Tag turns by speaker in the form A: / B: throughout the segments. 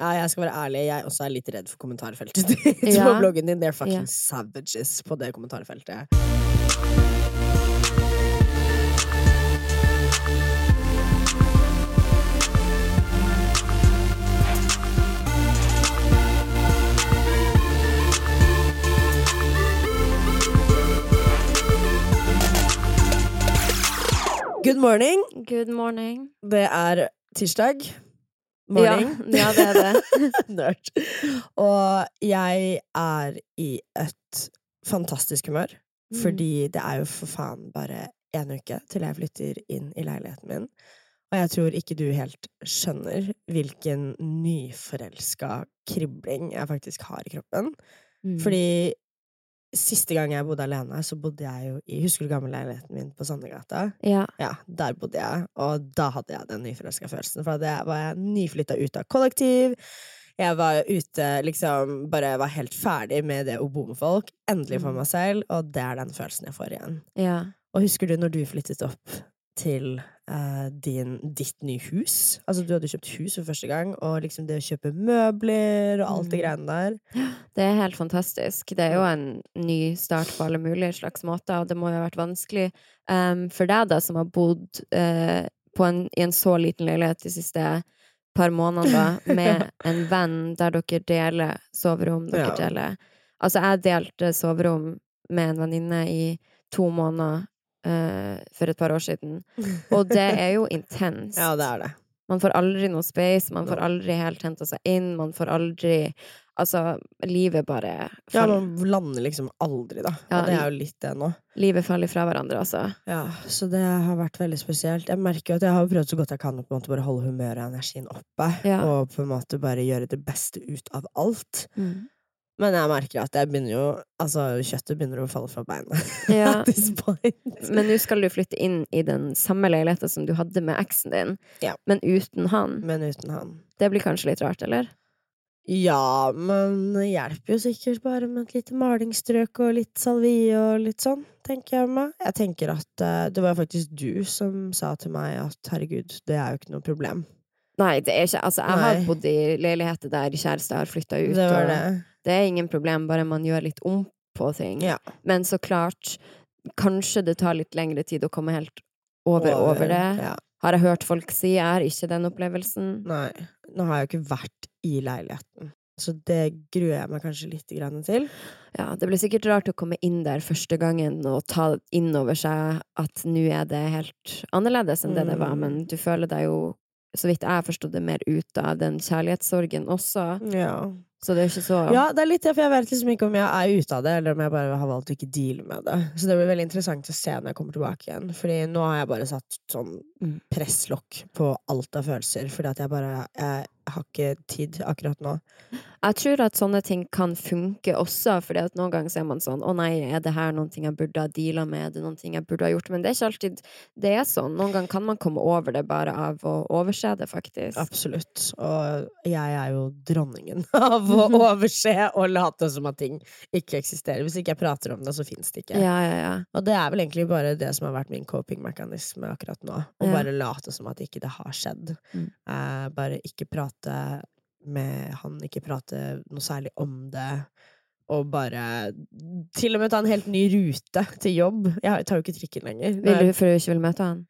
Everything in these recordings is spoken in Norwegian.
A: Ja, jeg skal være ærlig, jeg også er litt redd for kommentarfeltet ditt på bloggen din. They're fucking
B: Ja.
A: savages på det kommentarfeltet. Good morning.
B: Good morning.
A: Det er tirsdag. Morning.
B: Ja, ja, det er det.
A: Nerd. Og jeg er i et fantastisk humør.
B: Mm.
A: Fordi det er jo for faen bare en uke til jeg flytter inn i leiligheten min. Og jeg tror ikke du helt skjønner hvilken nyforelska kribling jeg faktisk har i kroppen.
B: Mm.
A: Fordi siste gang jeg bodde alene, så bodde jeg jo i Husker du gammelleiligheten min på Sandegata?
B: Ja.
A: Ja, der bodde jeg, og da hadde jeg den nyforelska følelsen. For da var jeg nyflytta ut av kollektiv. Jeg var ute, liksom, bare var helt ferdig med det å bo med folk. Endelig for
B: Mm.
A: meg selv, og det er den følelsen jeg får igjen.
B: ja.
A: Og husker du når du flyttet opp til eh, din, ditt nye hus? Altså, du hadde kjøpt hus for første gang, og liksom det å kjøpe møbler og alt det
B: Mm.
A: greiene der.
B: Det er helt fantastisk. Det er jo en ny start på alle mulige slags måter, og det må jo ha vært vanskelig um, for deg, da, som har bodd uh, på en, i en så liten leilighet de siste par måneder, da, med en venn der dere deler soverom. Dere
A: Ja.
B: deler Altså, jeg delte soverom med en venninne i to måneder eh, for et par år siden, og det er jo intenst.
A: Ja, det er det.
B: Man får aldri noe space, man får aldri helt henta seg inn, man får aldri Altså, livet bare
A: Ja, man lander liksom aldri, da.
B: Ja,
A: Og det er jo litt det nå.
B: Livet faller fra hverandre, altså.
A: Ja, så det har vært veldig spesielt. Jeg merker jo at jeg har prøvd så godt jeg kan å på en måte bare holde humøret og energien oppe.
B: Ja.
A: Og på en måte bare gjøre det beste ut av alt. Men jeg merker at jeg begynner jo Altså, kjøttet begynner å falle fra beina.
B: Ja. Men nå skal du flytte inn i den samme leiligheten som du hadde med eksen din,
A: Ja.
B: men uten han.
A: Men uten han.
B: Det blir kanskje litt rart, eller?
A: Ja, men det hjelper jo sikkert bare med et lite malingsstrøk og litt salvie og litt sånn, tenker jeg meg. Jeg tenker at eh, det var faktisk du som sa til meg at herregud, det er jo ikke noe problem.
B: Nei, det er ikke Altså, jeg har bodd i leiligheter der kjæreste har flytta ut,
A: Det var
B: og
A: det.
B: det er ingen problem, bare man gjør litt om på ting.
A: Ja.
B: Men så klart, kanskje det tar litt lengre tid å komme helt over, over, det.
A: Ja.
B: Har jeg hørt folk si. Jeg har ikke den opplevelsen.
A: Nei, nå har jeg jo ikke vært i leiligheten. Så det gruer jeg meg kanskje litt til.
B: Ja, det blir sikkert rart å komme inn der første gangen og ta inn over seg at nå er det helt annerledes enn det det var,
A: Mm.
B: men du føler deg jo, så vidt jeg forstod det, mer ut av den kjærlighetssorgen også.
A: Ja.
B: Så det er ikke så
A: ja, det er litt det, for jeg vet liksom ikke om jeg er ute av det, eller om jeg bare har valgt å ikke deale med det. Så det blir veldig interessant å se når jeg kommer tilbake igjen. Fordi nå har jeg bare satt sånn. Presslokk på alt av følelser, fordi at jeg bare Jeg har ikke tid akkurat nå.
B: Jeg tror at sånne ting kan funke også, fordi at noen ganger så er man sånn Å nei, er det her noen ting jeg burde ha deala med? Er det noen ting jeg burde ha gjort? Men det er ikke alltid det er sånn. Noen ganger kan man komme over det bare av å overse det, faktisk.
A: Absolutt. Og jeg er jo dronningen av å overse og late som at ting ikke eksisterer. Hvis ikke jeg prater om det, så fins det ikke.
B: Ja, ja, ja.
A: Og det er vel egentlig bare det som har vært min coping-mekanisme akkurat nå. Å
B: Ja.
A: bare late som at ikke det har skjedd.
B: Mm.
A: Eh, bare ikke prate med han, ikke prate noe særlig om det. Og bare til og med ta en helt ny rute til jobb. Jeg tar jo ikke trikken lenger.
B: Vil du, for du ikke vil møte han?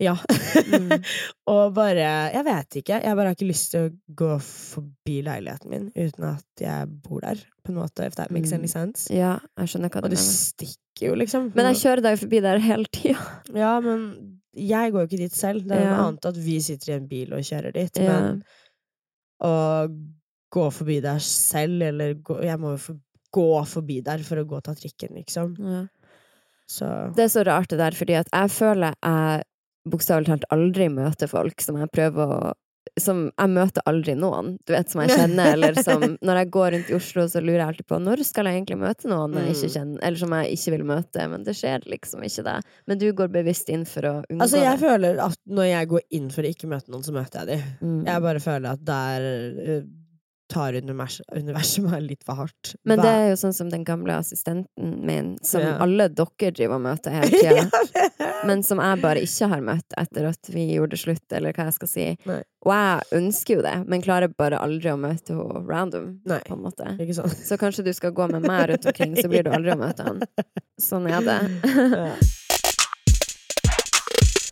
A: Ja.
B: Mm.
A: og bare Jeg vet ikke. Jeg bare har ikke lyst til å gå forbi leiligheten min uten at jeg bor der, på en måte. If that makes
B: Mm.
A: any sense.
B: Ja, jeg skjønner hva
A: Og
B: du
A: det
B: mener.
A: stikker jo, liksom.
B: Men jeg kjører deg forbi der hele tida.
A: Ja, men jeg går jo ikke dit selv. Det er noe
B: Ja.
A: annet at vi sitter i en bil og kjører dit.
B: Ja.
A: Men å gå forbi der selv, eller gå Jeg må jo for, gå forbi der for å gå og ta trikken, liksom.
B: Ja.
A: Så
B: Det er så rart det der, fordi at jeg føler jeg bokstavelig talt aldri møter folk som jeg prøver å som Jeg møter aldri noen, du vet, som jeg kjenner, eller som Når jeg går rundt i Oslo, så lurer jeg alltid på når skal jeg egentlig møte noen jeg ikke
A: Mm.
B: kjenner, eller som jeg ikke vil møte, men det skjer liksom ikke det. Men du går bevisst inn for å unngå
A: Altså, jeg
B: det.
A: føler at når jeg går inn for å ikke møte noen, så møter jeg dem.
B: Mm.
A: Jeg bare føler at der eh, tar univers universet meg litt for hardt.
B: Men det er jo sånn som den gamle assistenten min, som
A: Ja.
B: alle dere driver og møter hele tida.
A: ja,
B: men som jeg bare ikke har møtt etter at vi gjorde slutt, eller hva jeg skal si.
A: Nei.
B: Og jeg ønsker jo det, men klarer bare aldri å møte henne random,
A: Nei.
B: på en måte.
A: Sant?
B: Så kanskje du skal gå med meg rundt omkring, så blir du aldri å møte han. Sånn er det.
A: Ja.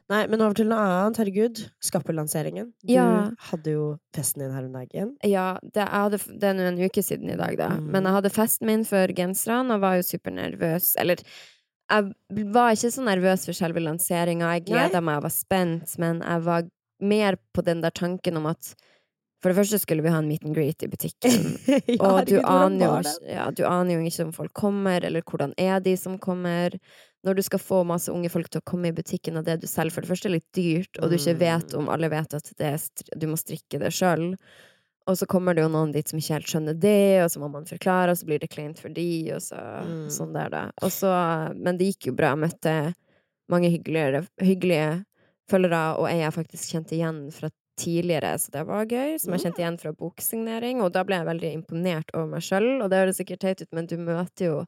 A: Nei, men over til noe annet. Herregud. Skappelanseringen. Du
B: Ja.
A: hadde jo festen din her om dagen.
B: Ja, det, jeg hadde, det er nå en uke siden i dag, da.
A: Mm.
B: Men jeg hadde festen min for genserne og var jo supernervøs. Eller jeg var ikke så nervøs for selve lanseringa. Jeg gleda meg og var spent, men jeg var mer på den der tanken om at for det første skulle vi ha en meet and greet i butikken.
A: ja,
B: Og du aner, jo, ja, du aner jo ikke om folk kommer, eller hvordan er de som kommer. Når du skal få masse unge folk til å komme i butikken, og det du selger for det første er litt dyrt, og du ikke vet
A: Mm.
B: om alle vet at du må strikke det sjøl. Og så kommer det jo noen dit som ikke helt skjønner det, og så må man forklare, og så blir det kleint for de, og så
A: Mm.
B: sånn der, da. Og så, men det gikk jo bra. Jeg møtte mange hyggeligere, hyggelige følgere, og jeg har faktisk kjent igjen fra tidligere, så det var gøy. Som jeg kjente igjen fra boksignering, og da ble jeg veldig imponert over meg sjøl. Og det høres sikkert teit ut, men du møter jo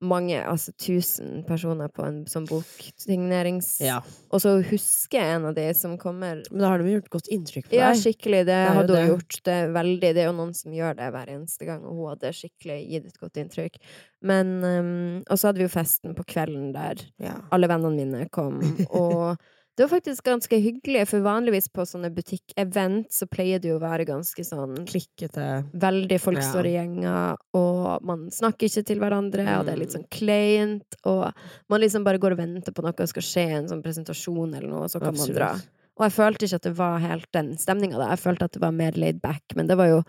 B: mange, altså tusen personer på en sånn boksignerings...
A: Ja.
B: Og så husker jeg en av de som kommer
A: Men da har de jo gjort godt inntrykk på
B: ja, skikkelig. Det,
A: det
B: hadde hun gjort. Det veldig Det er jo noen som gjør det hver eneste gang, og hun hadde skikkelig gitt et godt inntrykk. Men um, Og så hadde vi jo festen på kvelden der
A: Ja.
B: alle vennene mine kom, og det var faktisk ganske hyggelig, for vanligvis på sånne butikkevent så pleier det jo å være ganske sånn
A: Klikkete.
B: Veldig folk
A: Ja.
B: står i gjenger, og man snakker ikke til hverandre, og det er litt
A: Mm.
B: sånn kleint, og man liksom bare går og venter på noe skal skje, en sånn presentasjon eller noe, og så kan man dra. Og jeg følte ikke at det var helt den stemninga da. Jeg følte at det var mer laid back, men det var jo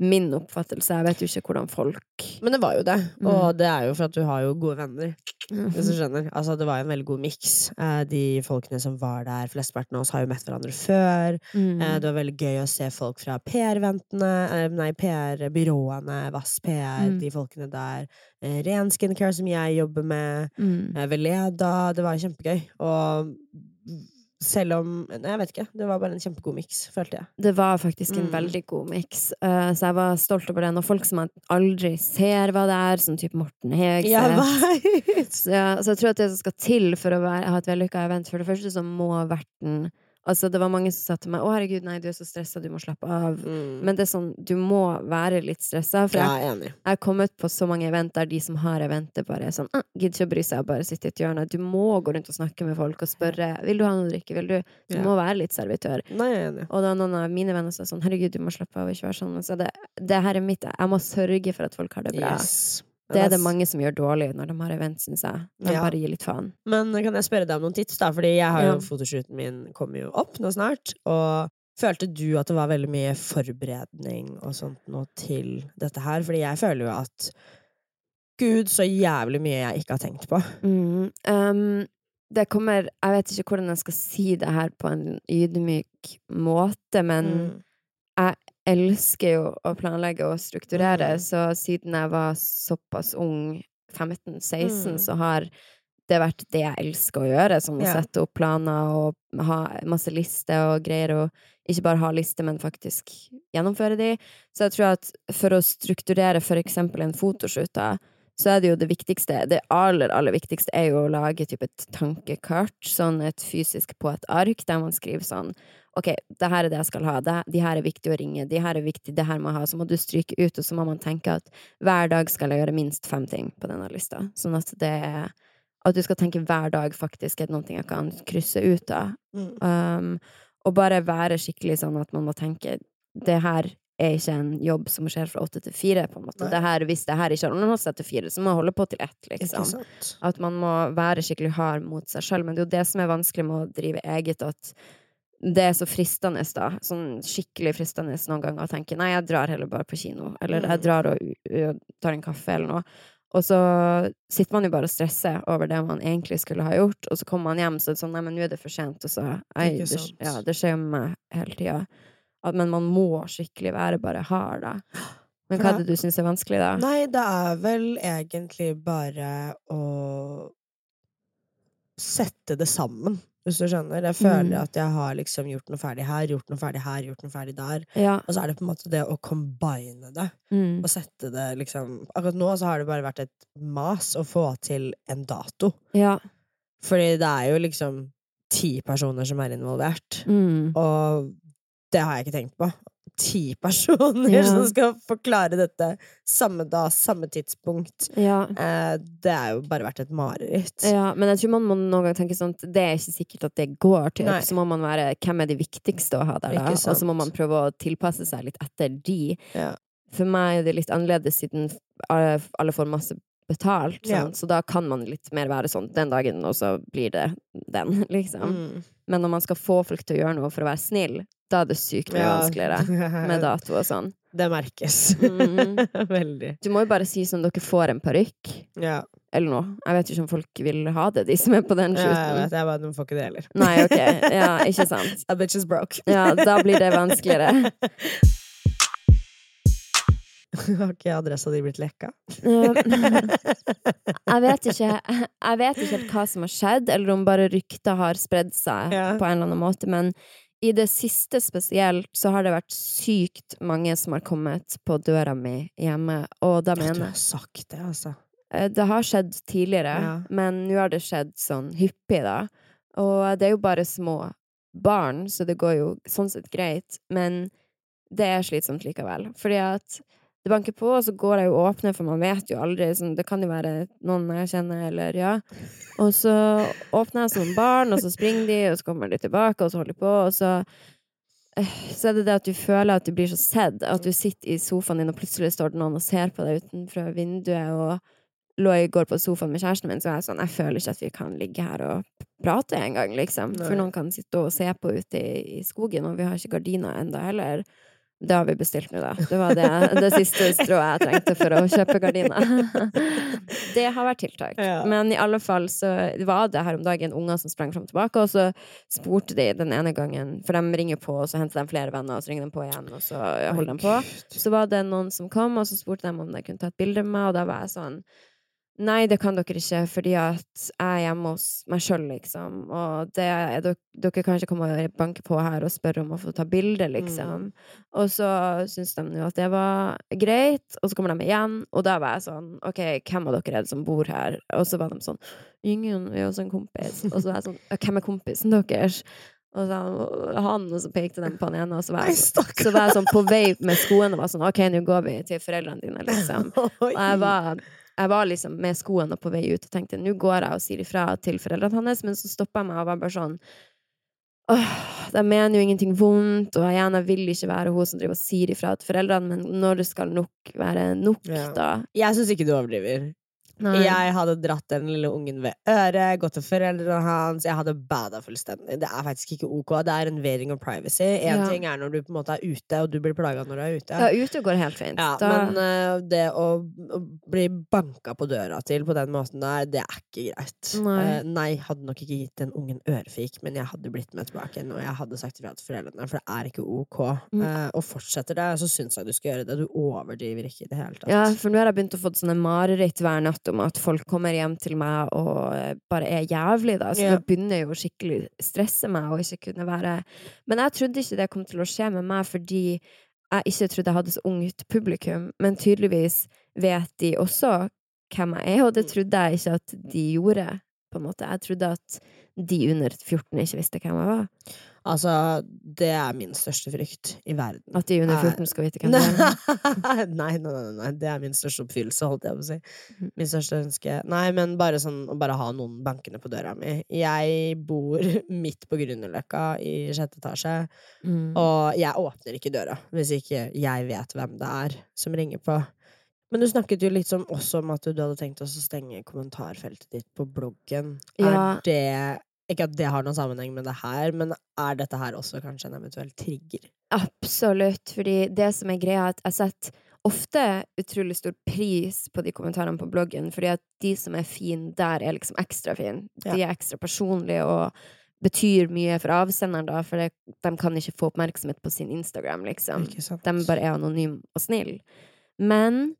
B: min oppfattelse. Jeg vet jo ikke hvordan folk
A: Men det var jo det.
B: Mm.
A: Og det er jo for at du har jo gode venner. Hvis du skjønner. Altså, det var jo en veldig god miks. Eh, de folkene som var der, flesteparten av oss har jo møtt hverandre før.
B: Mm.
A: Eh, det var veldig gøy å se folk fra PR-ventene, eh, nei, PR-byråene, Vass PR,
B: Mm.
A: de folkene der. Ren Skincare, som jeg jobber med.
B: Mm.
A: Veleda. Det var kjempegøy. Og selv om jeg vet ikke. Det var bare en kjempegod miks, følte jeg.
B: Det var faktisk en
A: Mm.
B: veldig god miks, uh, så jeg var stolt over den. Og folk som jeg aldri ser hva det er, som type Morten Hegseth.
A: Jeg!
B: Så, ja, så jeg tror at det som skal til for å være, ha et vellykka event For det første så må verten Altså, det var mange som sa til meg 'Å, herregud, nei, du er så stressa, du må slappe av'.
A: Mm.
B: Men det er sånn, du må være litt stressa. For jeg,
A: jeg
B: har kommet på så mange event der de som har eventet, bare er sånn ah, 'Gidder ikke å bry seg, bare sitte i et hjørne'. Du må gå rundt og snakke med folk og spørre 'Vil du ha noe å drikke?' Vil du Du
A: Ja.
B: må være litt servitør.
A: Nei, jeg er enig.
B: Og da noen av mine venner sa sånn 'Herregud, du må slappe av ikke være sånn'. Men så er det, det her er mitt Jeg må sørge for at folk har det bra.
A: Yes.
B: Det er det mange som gjør dårlig når de har event, syns jeg. De
A: Ja.
B: bare gir litt faen.
A: Men kan jeg spørre deg om noen tips, da? Fordi jeg har
B: Ja.
A: jo fotoshooten min kommer jo opp nå snart. Og følte du at det var veldig mye forberedning og sånt nå til dette her? Fordi jeg føler jo at Gud, så jævlig mye jeg ikke har tenkt på.
B: Mm. Um, det kommer Jeg vet ikke hvordan jeg skal si det her på en ydmyk måte, men
A: Mm.
B: jeg elsker jo å planlegge og strukturere,
A: Mm.
B: så siden jeg var såpass ung, 15-16,
A: Mm.
B: så har det vært det jeg elsker å gjøre. Sånn å
A: Ja.
B: sette opp planer og ha masse lister og greier, og ikke bare ha lister, men faktisk gjennomføre de. Så jeg tror at for å strukturere for eksempel en fotoshoot, da, så er det jo det viktigste Det aller, aller viktigste er jo å lage typ et tankekart, sånn et fysisk på et ark, der man skriver sånn Ok, det her er det jeg skal ha, det, de her er viktig å ringe, de her er viktig, det her må jeg ha. Så må du stryke ut, og så må man tenke at hver dag skal jeg gjøre minst fem ting på denne lista. Sånn at det er At du skal tenke hver dag faktisk er det noe jeg kan krysse ut av.
A: Mm.
B: Um, og bare være skikkelig sånn at man må tenke det her er ikke en jobb som skjer fra åtte til fire, på en måte. Det her, hvis det her ikke har ordnet seg til fire, så må jeg holde på til ett, liksom. At man må være skikkelig hard mot seg sjøl. Men det er jo det som er vanskelig med å drive eget, at det er så fristende, da. Sånn skikkelig fristende noen ganger å tenke nei, jeg drar heller bare på kino. Eller jeg
A: Mm.
B: drar og og tar en kaffe, eller noe. Og så sitter man jo bare og stresser over det man egentlig skulle ha gjort, og så kommer man hjem, så er det sånn nei, men nå er det for sent, og så ei, det, ja, det skjer med meg hele tida. Men man må skikkelig være bare hard, da. Men hva er det du syns er vanskelig, da?
A: Nei, det er vel egentlig bare å sette det sammen, hvis du skjønner. Jeg føler
B: Mm.
A: at jeg har liksom gjort noe ferdig her, gjort noe ferdig her, gjort noe ferdig der.
B: Ja.
A: Og så er det på en måte det å combine det,
B: Mm.
A: og sette det liksom Akkurat nå så har det bare vært et mas å få til en dato.
B: ja.
A: Fordi det er jo liksom ti personer som er involvert,
B: Mm.
A: og det har jeg ikke tenkt på. Ti personer
B: Ja.
A: som skal forklare dette samme dag, samme tidspunkt.
B: Ja.
A: Eh, det er jo bare vært et mareritt.
B: Ja, men jeg tror man må noen gang tenke sånn at det er ikke sikkert at det går til. Så må man være hvem er de viktigste å ha der, da? Og så må man prøve å tilpasse seg litt etter de.
A: Ja.
B: For meg er det litt annerledes siden alle får masse betalt,
A: Ja.
B: så da kan man litt mer være sånn den dagen, og så blir det den, liksom.
A: Mm.
B: Men når man skal få folk til å gjøre noe for å være snill, da er det sykt mye
A: Ja.
B: vanskeligere med dato og sånn.
A: Det merkes.
B: Mm.
A: Veldig.
B: Du må jo bare si sånn dere får en parykk,
A: Ja.
B: eller noe. Jeg vet ikke om folk vil ha det, de som er på den
A: ja, jeg
B: shooten.
A: vet. Jeg bare, de får ikke det heller.
B: Nei, ok. Ja, ikke sant.
A: A bitch is broke.
B: Ja, da blir det vanskeligere.
A: Har ikke adressa di blitt lekka?
B: Jeg vet ikke Jeg vet ikke helt hva som har skjedd, eller om bare rykter har spredd seg
A: Ja.
B: på en eller annen måte, men i det siste spesielt så har det vært sykt mange som har kommet på døra mi hjemme, og da
A: Du
B: mener
A: har sagt det, altså.
B: Det har skjedd tidligere,
A: Ja.
B: men nå har det skjedd sånn hyppig, da. Og det er jo bare små barn, så det går jo sånn sett greit, men det er slitsomt likevel. Fordi at det banker på, og så går jeg jo og åpner, for man vet jo aldri. Sånn, det kan jo være noen jeg kjenner, eller ja. Og så åpner jeg som barn, og så springer de, og så kommer de tilbake, og så holder de på, og så eh, så er det det at du føler at du blir så sett, at du sitter i sofaen din, og plutselig står det noen og ser på deg utenfor vinduet, og lå i går på sofaen med kjæresten min, så er jeg sånn Jeg føler ikke at vi kan ligge her og prate engang, liksom.
A: Nei.
B: For noen kan sitte og se på ute i, i skogen, og vi har ikke gardiner enda heller. Det har vi bestilt nå, da. Det var det, det siste strået jeg trengte for å kjøpe gardiner. Det har vært tiltak.
A: Ja.
B: Men i alle fall så var det her om dagen unger som sprang fram og tilbake, og så spurte de den ene gangen, for de ringer på, og så henter de flere venner, og så ringer de på igjen, og så holder de på. Så var det noen som kom, og så spurte de om de kunne ta et bilde med meg, og da var jeg sånn Nei, det kan dere ikke, fordi at jeg er hjemme hos meg sjøl, liksom. Og det, er- dere, dere kan ikke komme og banke på her og spørre om å få ta bilde, liksom. Og så syns de jo at det var greit, og så kommer de igjen, og da var jeg sånn OK, hvem av dere er det som bor her? Og så var de sånn Ingen, vi er også en kompis. Og så var jeg sånn Hvem er kompisen deres? Og så han, og så pekte de på han ene, og så var jeg sånn, så var jeg sånn på vei med skoene og var sånn OK, nå går vi til foreldrene dine, liksom. Og jeg var, jeg var liksom med skoene på vei ut og tenkte nå går jeg og sier ifra til foreldrene hans, men så stoppa jeg meg og var bare sånn Åh, de mener jo ingenting vondt, og igjen, jeg vil ikke være hun som driver og sier ifra til foreldrene, men når det skal nok være nok,
A: Ja.
B: da
A: Jeg syns ikke du overdriver.
B: Nei.
A: Jeg hadde dratt den lille ungen ved øret, gått til foreldrene hans. Jeg hadde bada fullstendig. Det er faktisk ikke ok. Det er en invading of privacy. Én
B: Ja.
A: ting er når du på en måte er ute, og du blir plaga når du er ute.
B: Ja, ute går helt fint.
A: Ja,
B: da,
A: men uh, det å, å bli banka på døra til på den måten der, det er ikke greit.
B: Nei.
A: uh, nei, hadde nok ikke gitt den ungen ørefik, men jeg hadde blitt med tilbake igjen, og jeg hadde sagt ifra til foreldrene, for det er ikke ok.
B: Mm.
A: Eh, og fortsetter det, så syns jeg du skal gjøre det. Du overdriver ikke i det hele tatt.
B: ja, for nå har jeg begynt å få sånne mareritt hver natt om at folk kommer hjem til meg og eh, bare er jævlig, da. Så
A: Ja.
B: det begynner jo skikkelig stresse meg å ikke kunne være Men jeg trodde ikke det kom til å skje med meg fordi jeg ikke trodde jeg hadde så ungt publikum, men tydeligvis vet de også hvem jeg er, og det trodde jeg ikke at de gjorde, på en måte. Jeg trodde at de under 14 ikke visste hvem jeg var.
A: Altså, det er min største frykt i verden.
B: At de under
A: Nei.
B: 14 skal vite hvem det er.
A: nei, nei, nei, nei, nei, det er min største oppfyllelse, holdt jeg på å si.
B: Mhm.
A: Min største ønske. Nei, men bare sånn å bare ha noen bankende på døra mi. Jeg bor midt på Grünerløkka i sjette etasje,
B: Mm.
A: og jeg åpner ikke døra hvis ikke jeg vet hvem det er som ringer på. Men du snakket jo litt som, også om at du hadde tenkt å stenge kommentarfeltet ditt på bloggen.
B: Ja.
A: Er det Ikke at det har noen sammenheng med det her, men er dette her også kanskje en eventuell trigger?
B: Absolutt, fordi det som er greia, er at jeg setter ofte utrolig stor pris på de kommentarene på bloggen, fordi at de som er fine der, er liksom ekstra fine. De er ekstra personlige og betyr mye for avsenderen, da, for de kan ikke få oppmerksomhet på sin Instagram, liksom. De bare er anonyme og snille. Men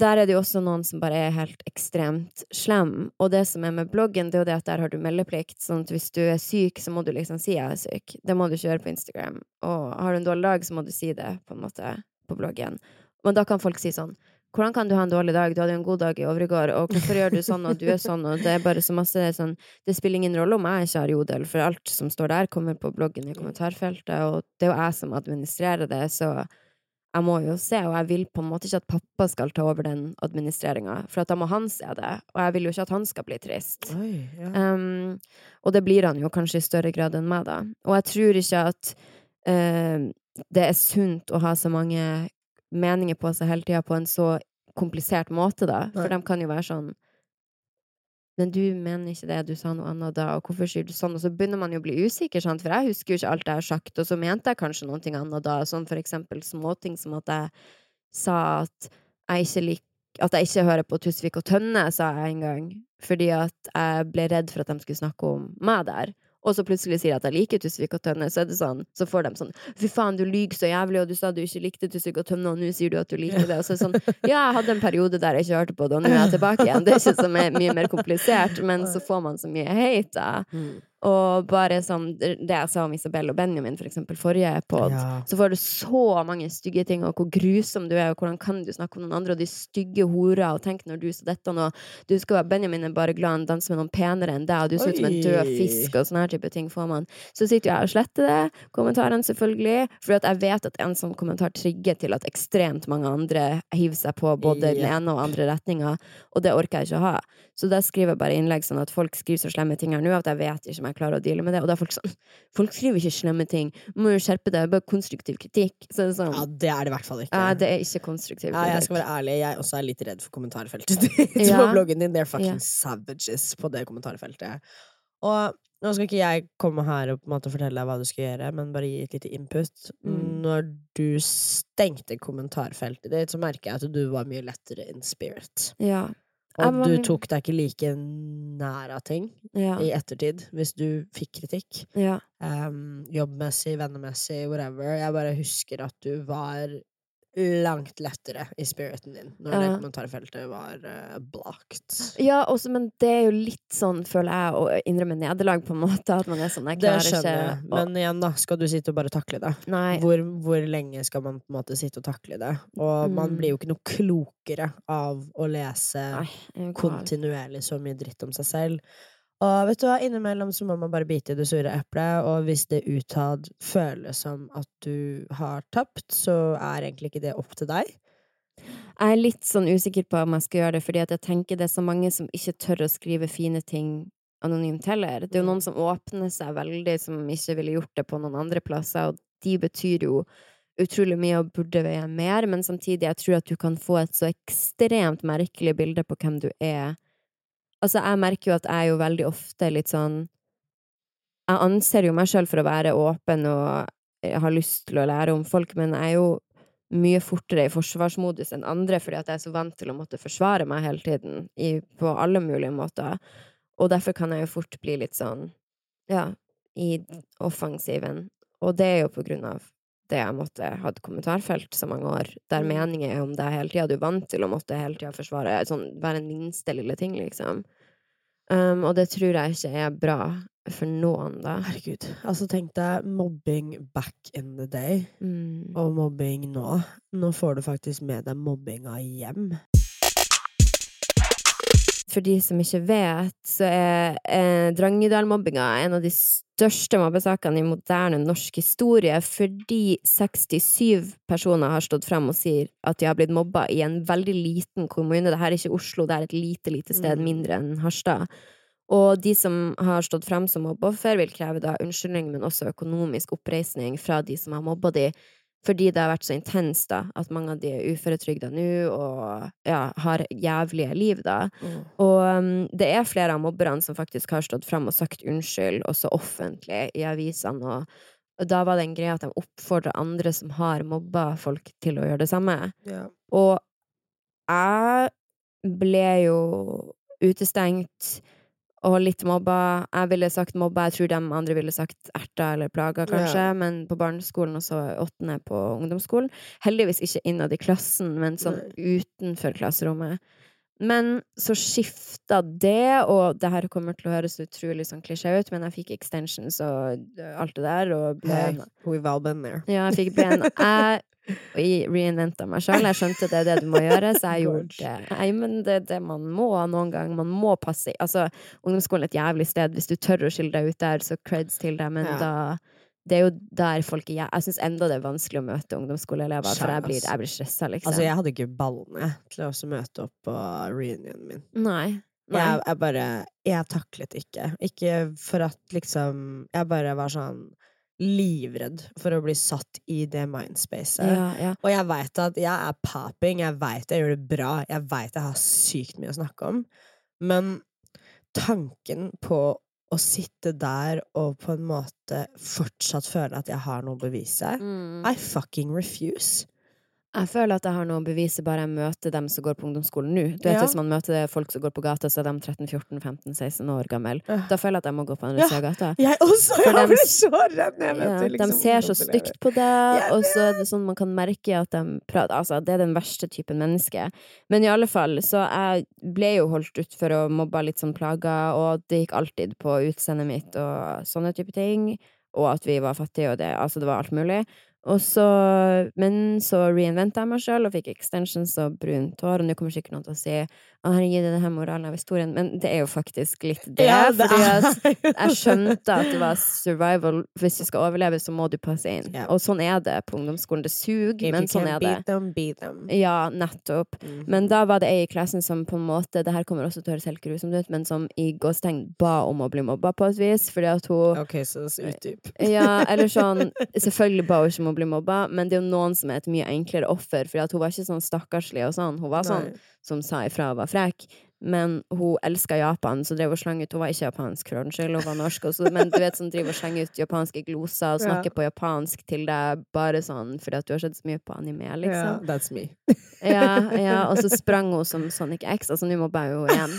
B: der er det jo også noen som bare er helt ekstremt slem. Og det som er med bloggen, det er jo det at der har du meldeplikt. Sånn at hvis du er syk, så må du liksom si 'jeg er syk'. Det må du ikke gjøre på Instagram. Og har du en dårlig dag, så må du si det, på en måte, på bloggen. Men da kan folk si sånn hvordan kan du ha en dårlig dag? Du hadde jo en god dag i overgår, og hvorfor gjør du sånn, og du er sånn, og det er bare så masse sånn Det spiller ingen rolle om jeg ikke har jodel, for alt som står der, kommer på bloggen i kommentarfeltet, og det er jo jeg som administrerer det, så jeg må jo se, og jeg vil på en måte ikke at pappa skal ta over den administreringa, for da må han se det, og jeg vil jo ikke at han skal bli trist.
A: Oi, ja.
B: Um, og det blir han jo kanskje i større grad enn meg, da. Og jeg tror ikke at uh, det er sunt å ha så mange meninger på seg hele tida på en så komplisert måte, da. For
A: Nei.
B: de kan jo være sånn Men du mener ikke det, du sa noe annet da, og hvorfor sier du sånn? Og så begynner man jo å bli usikker, sant, for jeg husker jo ikke alt jeg har sagt, og så mente jeg kanskje noe annet da, sånn for eksempel småting som at jeg sa at jeg ikke liker at jeg ikke hører på Tusvik og Tønne, sa jeg en gang, fordi at jeg ble redd for at de skulle snakke om meg der. Og så plutselig sier jeg at jeg liker Tusvik og Tønne, så det sånn, så får de sånn Fy faen, du lyver så jævlig, og du sa du ikke likte Tusvik og Tønne, og nå sier du at du liker det. Og så er det sånn Ja, jeg hadde en periode der jeg ikke hørte på det, og nå er jeg tilbake igjen. Det er ikke så mye mer komplisert, men så får man så mye hate.
A: Mm.
B: Og bare som Det jeg sa om Isabel og Benjamin, for eksempel, forrige pod,
A: Ja.
B: så får du så mange stygge ting, og hvor grusom du er, og hvordan kan du snakke om noen andre, og de stygge horer, og tenk når du sa dette nå, du skal være Benjamin er bare glad han danser med noen penere enn deg, og du ser ut som en død fisk, og sånne her type ting får man. Så sitter jeg og sletter det, kommentarene selvfølgelig, for jeg vet at en sånn kommentar trigger til at ekstremt mange andre hiver seg på både den ene og andre retninga, og det orker jeg ikke å ha. Så da skriver jeg bare innlegg sånn at folk skriver så slemme ting her nå at jeg vet ikke om jeg klarer å deale med det. Og da er folk sånn Folk skriver ikke slemme ting. Du må jo skjerpe deg. Det bare konstruktiv kritikk. Så det er sånn
A: ja, det er det i hvert fall ikke.
B: Ja, det er ikke konstruktiv
A: Ja, jeg skal være ærlig, jeg også er litt redd for kommentarfeltet ditt
B: Ja.
A: på bloggen din. They're fucking
B: Ja.
A: savages på det kommentarfeltet. Og nå skal ikke jeg komme her og på en måte fortelle deg hva du skal gjøre, men bare gi et lite input.
B: Mm.
A: Når du stengte kommentarfeltet ditt, så merker jeg at du var mye lettere in spirit.
B: Ja.
A: Og du tok deg ikke like nær av ting
B: Ja.
A: i ettertid, hvis du fikk kritikk.
B: ja.
A: Um, jobbmessig, vennemessig, whatever. Jeg bare husker at du var langt lettere i spiriten din når det kommentarfeltet var uh, blocked.
B: Ja, også, men det er jo litt sånn, føler jeg, å innrømme nederlag, på en måte. At man er sånn Jeg
A: Det
B: klarer
A: skjønner jeg,
B: ikke
A: men igjen, da, skal du sitte og bare takle det? Hvor, hvor lenge skal man på en måte sitte og takle det? Og man
B: Mm.
A: blir jo ikke noe klokere av å lese
B: Nei, er
A: kontinuerlig så mye dritt om seg selv. Og vet du hva, innimellom så må man bare bite i det sure eplet, og hvis det utad føles som at du har tapt, så er egentlig ikke det opp til deg.
B: Jeg er litt sånn usikker på om jeg skal gjøre det, fordi at jeg tenker det er så mange som ikke tør å skrive fine ting anonymt heller. Det er jo noen som åpner seg veldig, som ikke ville gjort det på noen andre plasser, og de betyr jo utrolig mye og burde veie mer, men samtidig, jeg tror at du kan få et så ekstremt merkelig bilde på hvem du er. Altså, jeg merker jo at jeg er jo veldig ofte litt sånn Jeg anser jo meg sjøl for å være åpen og har lyst til å lære om folk, men jeg er jo mye fortere i forsvarsmodus enn andre, fordi at jeg er så vant til å måtte forsvare meg hele tiden, i, på alle mulige måter. Og derfor kan jeg jo fort bli litt sånn, ja, i offensiven. Og det er jo på grunn av det jeg måtte ha et kommentarfelt så mange år, der
A: meningen
B: meninger er om deg hele tida. Du er vant til å måtte hele tida forsvare sånn, hver en minste lille ting, liksom. Um, og det tror jeg ikke er bra for noen, da.
A: Herregud. Altså, tenk deg mobbing back in the day,
B: Mm.
A: og mobbing nå. Nå får du faktisk med deg mobbinga hjem.
B: For de som ikke vet, så er eh, Drangedal-mobbinga en av de største mobbesakene i moderne norsk historie, fordi 67 personer har stått frem og sier at de har blitt mobba i en veldig liten kommune. Dette er ikke Oslo, det er et lite, lite sted
A: Mm.
B: mindre enn Harstad. Og de som har stått frem som mobbeoffer, vil kreve da unnskyldning, men også økonomisk oppreisning fra de som har mobba de, fordi det har vært så intenst, da, at mange av de er uføretrygda nå og ja, har jævlige liv, da. Og um, det er flere av mobberne som faktisk har stått fram og sagt unnskyld, også offentlig, i avisene, og, og da var det en greie at de oppfordra andre som har mobba folk, til å gjøre det samme.
A: Yeah.
B: Og jeg ble jo utestengt og litt mobba. Jeg ville sagt mobba, jeg tror de andre ville sagt erta eller plaga, kanskje,
A: Ja.
B: men på barneskolen og så åttende på ungdomsskolen. Heldigvis ikke innad i klassen, men sånn utenfor klasserommet. Men så skifta det, og det her kommer til å høres utrolig sånn klisjé ut, men jeg fikk extensions og alt det der, og ble en
A: we've all been there.
B: ja, jeg fikk ben. Jeg og jeg reinventa meg sjøl. Jeg skjønte det er det du må gjøre, så jeg gjorde det. Nei, men det er det man må noen gang. Man må passe Altså, ungdomsskolen er et jævlig sted. Hvis du tør å skille deg ut der, så creds til deg, men
A: Ja.
B: da det er jo der folk er Jeg syns enda det er vanskelig å møte ungdomsskoleelever, for jeg blir, jeg blir stressa, liksom.
A: Altså, jeg hadde ikke ballene til å møte opp på reunionen min.
B: Nei. Nei.
A: Jeg, jeg bare Jeg taklet ikke. Ikke for at liksom Jeg bare var sånn livredd for å bli satt i det mindspacet.
B: ja, ja.
A: Og jeg veit at jeg er popping, jeg veit jeg gjør det bra, jeg veit jeg har sykt mye å snakke om, men tanken på å sitte der og på en måte fortsatt føle at jeg har noe å bevise
B: Mm.
A: I fucking refuse.
B: Jeg føler at jeg har noe å bevise bare jeg møter dem som går på ungdomsskolen nå. Du vet
A: Ja.
B: Hvis man møter folk som går på gata, så er de 13-14-15-16 år gamle.
A: Ja.
B: Da føler jeg at jeg må gå på andre
A: Ja.
B: sida av gata.
A: Jeg også!
B: For
A: Jeg ble så redd når jeg
B: Ja,
A: møtte liksom
B: de ser så stygt på deg, og så er det sånn man kan merke at de prater Altså, det er den verste typen menneske. Men i alle fall, så jeg ble jo holdt ut for å mobbe litt sånn plaga, og det gikk alltid på utseendet mitt og sånne type ting. Og at vi var fattige, og det Altså, det var alt mulig. Og så, men så reinventa jeg meg sjøl og fikk extensions og brunt hår, og nå kommer sikkert noen til å si å herregud, det er denne moralen av historien, men det er jo faktisk litt det.
A: Ja, det
B: fordi jeg skjønte at det var survival. Hvis du skal overleve, så må du passe inn.
A: Ja.
B: Og sånn er det på ungdomsskolen. Det suger, men sånn er det.
A: beat them, beat them.
B: Ja, nettopp.
A: Mm.
B: Men da var det ei i klassen som på en måte Det her kommer også til å høres helt grusomt ut, men som i gåstegn ba om å bli mobba på et vis, fordi at hun
A: Ok, så utdyp.
B: ja, eller sånn Selvfølgelig ba hun ikke om å bli mobba, men det er jo noen som er et mye enklere offer, for hun var ikke sånn stakkarslig og sånn. Hun var sånn
A: Nei.
B: som sa ifra og var frekk. Men hun elska Japan, så drev og slang ut Hun var ikke japansk, for ordens skyld, hun var norsk. Også, men du vet sånn driver og slenger ut japanske gloser og snakker
A: Ja.
B: på japansk til deg bare sånn fordi at du har sett så mye på anime,
A: Ja,
B: Yeah,
A: that's me.
B: Ja, ja, og så sprang hun som Sonic X. Altså, nå mobba jeg henne igjen.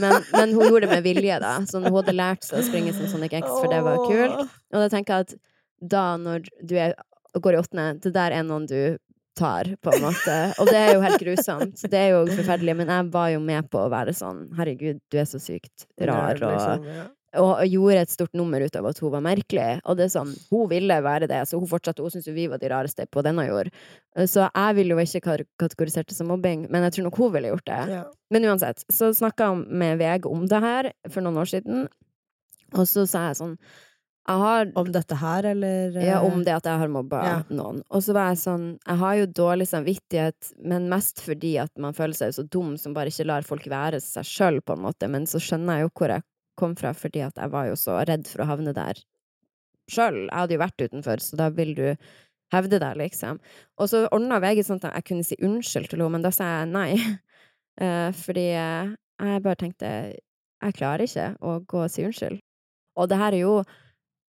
B: Men, men hun gjorde det med vilje, da. Så hun hadde lært seg å springe som Sonic X, for det var kult. Og da tenker jeg at da, når du er, går i åttende, det der er noen du tar, på en måte. Og det er jo helt grusomt. Det er jo forferdelig. Men jeg var jo med på å være sånn Herregud, du er så sykt rar. Og, og, gjorde et stort nummer ut av at hun var merkelig. Og det er sånn, hun ville være det, så hun fortsatte. Hun syntes jo vi var de rareste på denne jord. Så jeg ville jo ikke kategorisert det som mobbing, men jeg tror nok hun ville gjort det.
A: Ja.
B: Men uansett, så snakka jeg med VG om det her for noen år siden, og så sa jeg sånn har
A: Om dette her, eller
B: ja,
A: eh,
B: om det at jeg har mobba
A: Ja.
B: noen. Og så var jeg sånn Jeg har jo dårlig samvittighet, men mest fordi at man føler seg så dum som bare ikke lar folk være seg sjøl, på en måte. Men så skjønner jeg jo hvor jeg kom fra, fordi at jeg var jo så redd for å havne der sjøl. Jeg hadde jo vært utenfor, så da vil du hevde deg, liksom. Og så ordna VG sånn at jeg kunne si unnskyld til henne, men da sa jeg nei. Eh, fordi eh, jeg bare tenkte jeg klarer ikke å gå og si unnskyld. Og det her er jo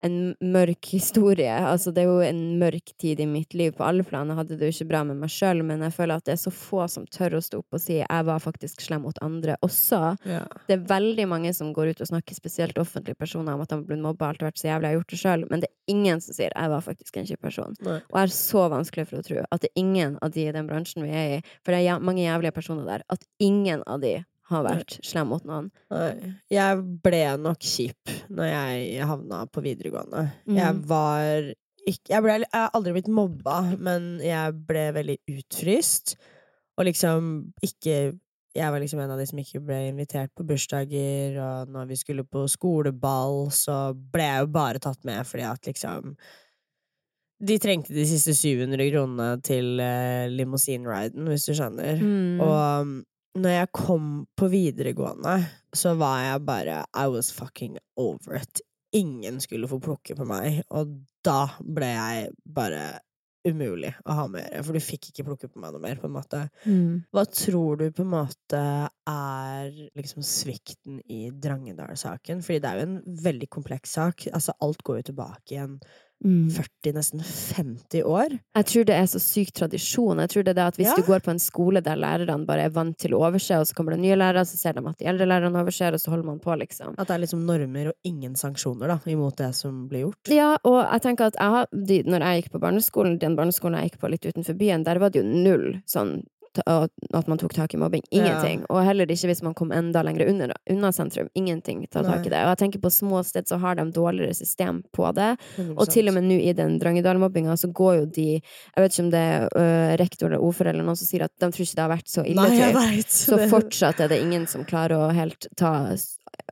B: en mørk historie. Altså, det er jo en mørk tid i mitt liv på alle plan. Jeg hadde det jo ikke bra med meg sjøl, men jeg føler at det er så få som tør å stå opp og si jeg var faktisk slem mot andre også.
A: ja.
B: Det er veldig mange som går ut og snakker, spesielt offentlige personer, om at de har blitt mobba, alt har vært så jævlig, jeg har gjort det sjøl, men det er ingen som sier jeg var faktisk en kjip person.
A: Nei.
B: Og jeg er så vanskelig for å tro at det er ingen av de i den bransjen vi er i, for det er mange jævlige personer der, at ingen av de har vært slem mot noen.
A: Nei. Jeg ble nok kjip når jeg havna på videregående. Jeg
B: Mhm.
A: var ikke jeg, ble, jeg har aldri blitt mobba, men jeg ble veldig utfryst. Og liksom ikke Jeg var liksom en av de som ikke ble invitert på bursdager, og når vi skulle på skoleball, så ble jeg jo bare tatt med fordi at liksom De trengte de siste 700 kronene til uh, limousinriden, hvis du skjønner.
B: Mm.
A: Og um, når jeg kom på videregående, så var jeg bare I was fucking over it. Ingen skulle få plukke på meg, og da ble jeg bare umulig å ha med å gjøre, for du fikk ikke plukke på meg noe mer, på en måte.
B: Mm.
A: Hva tror du på en måte er liksom svikten i Drangedal-saken? Fordi det er jo en veldig kompleks sak. Altså, alt går jo tilbake igjen
B: Mm.
A: 40, nesten 50 år.
B: Jeg tror det er så syk tradisjon. Jeg tror det er det at Hvis
A: Ja.
B: du går på en skole der lærerne bare er vant til å overse, og så kommer det nye lærere, så ser de at de eldre lærerne overser, og så holder man på, liksom.
A: At det er liksom normer og ingen sanksjoner da, imot det som blir gjort.
B: Ja, og jeg tenker at jeg de, når jeg gikk på barneskolen, den barneskolen jeg gikk på litt utenfor byen, der var det jo null sånn at man tok tak i mobbing. Ingenting. Og heller ikke hvis man kom enda lenger under, unna sentrum. Ingenting tar tak i det. Og jeg tenker på små steder så har de dårligere system på det.
A: 100%.
B: Og til og med nå i den Drangedal-mobbinga så går jo de Jeg vet ikke om det er øh, rektor eller ordfører eller noen som sier at de tror ikke det har vært så ille.
A: Nei.
B: Så fortsatt er det ingen som klarer å helt ta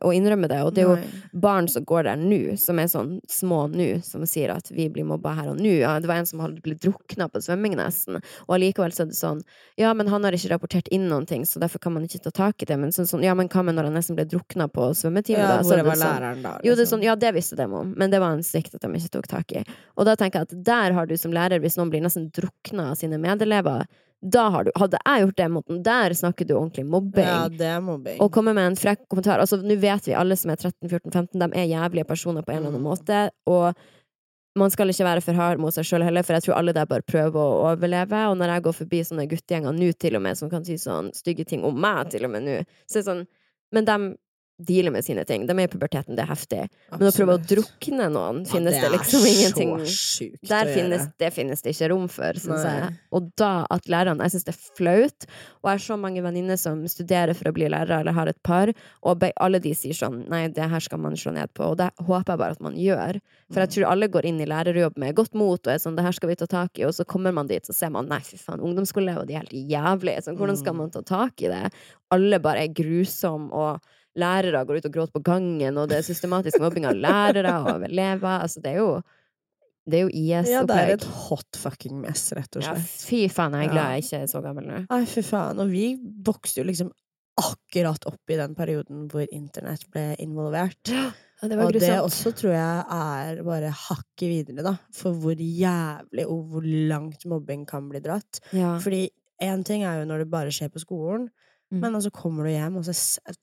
B: å innrømme det. Og det er jo barn som går der nå, som er sånn små nå, som sier at vi blir mobba her og nå. Ja, det var en som hadde blitt drukna på svømming, nesten. Og allikevel så er det sånn Ja, men han har ikke rapportert inn noen ting, så derfor kan man ikke ta tak i det. Men sånn, sånn ja, men hva med når han nesten ble drukna på svømmetime,
A: ja,
B: da? Så
A: hvor
B: det
A: var
B: sånn,
A: læreren da?
B: jo, det er
A: liksom?
B: sånn, ja, det visste de om, men det var en svikt at de ikke tok tak i. Og da tenker jeg at der har du som lærer, hvis noen blir nesten drukna av sine medelever, da har du Hadde jeg gjort det mot den, der snakker du ordentlig mobbing.
A: Ja, det er mobbing.
B: Og komme med en frekk kommentar. Altså, nå vet vi alle som er 13-14-15, de er jævlige personer på en eller annen
A: Mm.
B: måte. Og man skal ikke være for hard mot seg sjøl heller, for jeg tror alle der bare prøver å overleve. Og når jeg går forbi sånne guttegjenger nå, til og med, som kan si sånn stygge ting om meg, til og med nå, så er det sånn Men de dealer med sine ting. De er i puberteten, det er heftig. Men å prøve å drukne noen,
A: Ja,
B: finnes det,
A: er
B: liksom ingenting
A: sjukt
B: der finnes, det finnes det ikke rom for, syns jeg. Og da at lærerne Jeg syns det er flaut. Og jeg har så mange venninner som studerer for å bli lærere, eller har et par, og alle de sier sånn Nei, det her skal man slå ned på. Og det håper jeg bare at man gjør. For jeg tror alle går inn i lærerjobb med godt mot og er sånn Det her skal vi ta tak i, og så kommer man dit, så ser man Nei, fy faen, ungdomsskoleelever, de er helt jævlige. Sånn, hvordan skal
A: Mm.
B: man ta tak i det? Alle bare er grusomme, og lærere går ut og gråter på gangen, og det er systematisk mobbing av lærere og av elever. Altså, det er jo det er jo IS-opplegg.
A: Ja, det er et hot fucking mess, rett og slett.
B: Ja, fy faen, jeg er glad jeg ikke er så gammel nå.
A: Nei, fy faen. Og vi vokste jo liksom akkurat opp i den perioden hvor internett ble involvert.
B: Ja, det
A: Og det også tror jeg er bare hakket videre, da. For hvor jævlig og hvor langt mobbing kan bli dratt.
B: Ja.
A: Fordi én ting er jo når det bare skjer på skolen,
B: Mm.
A: men så kommer du hjem, og så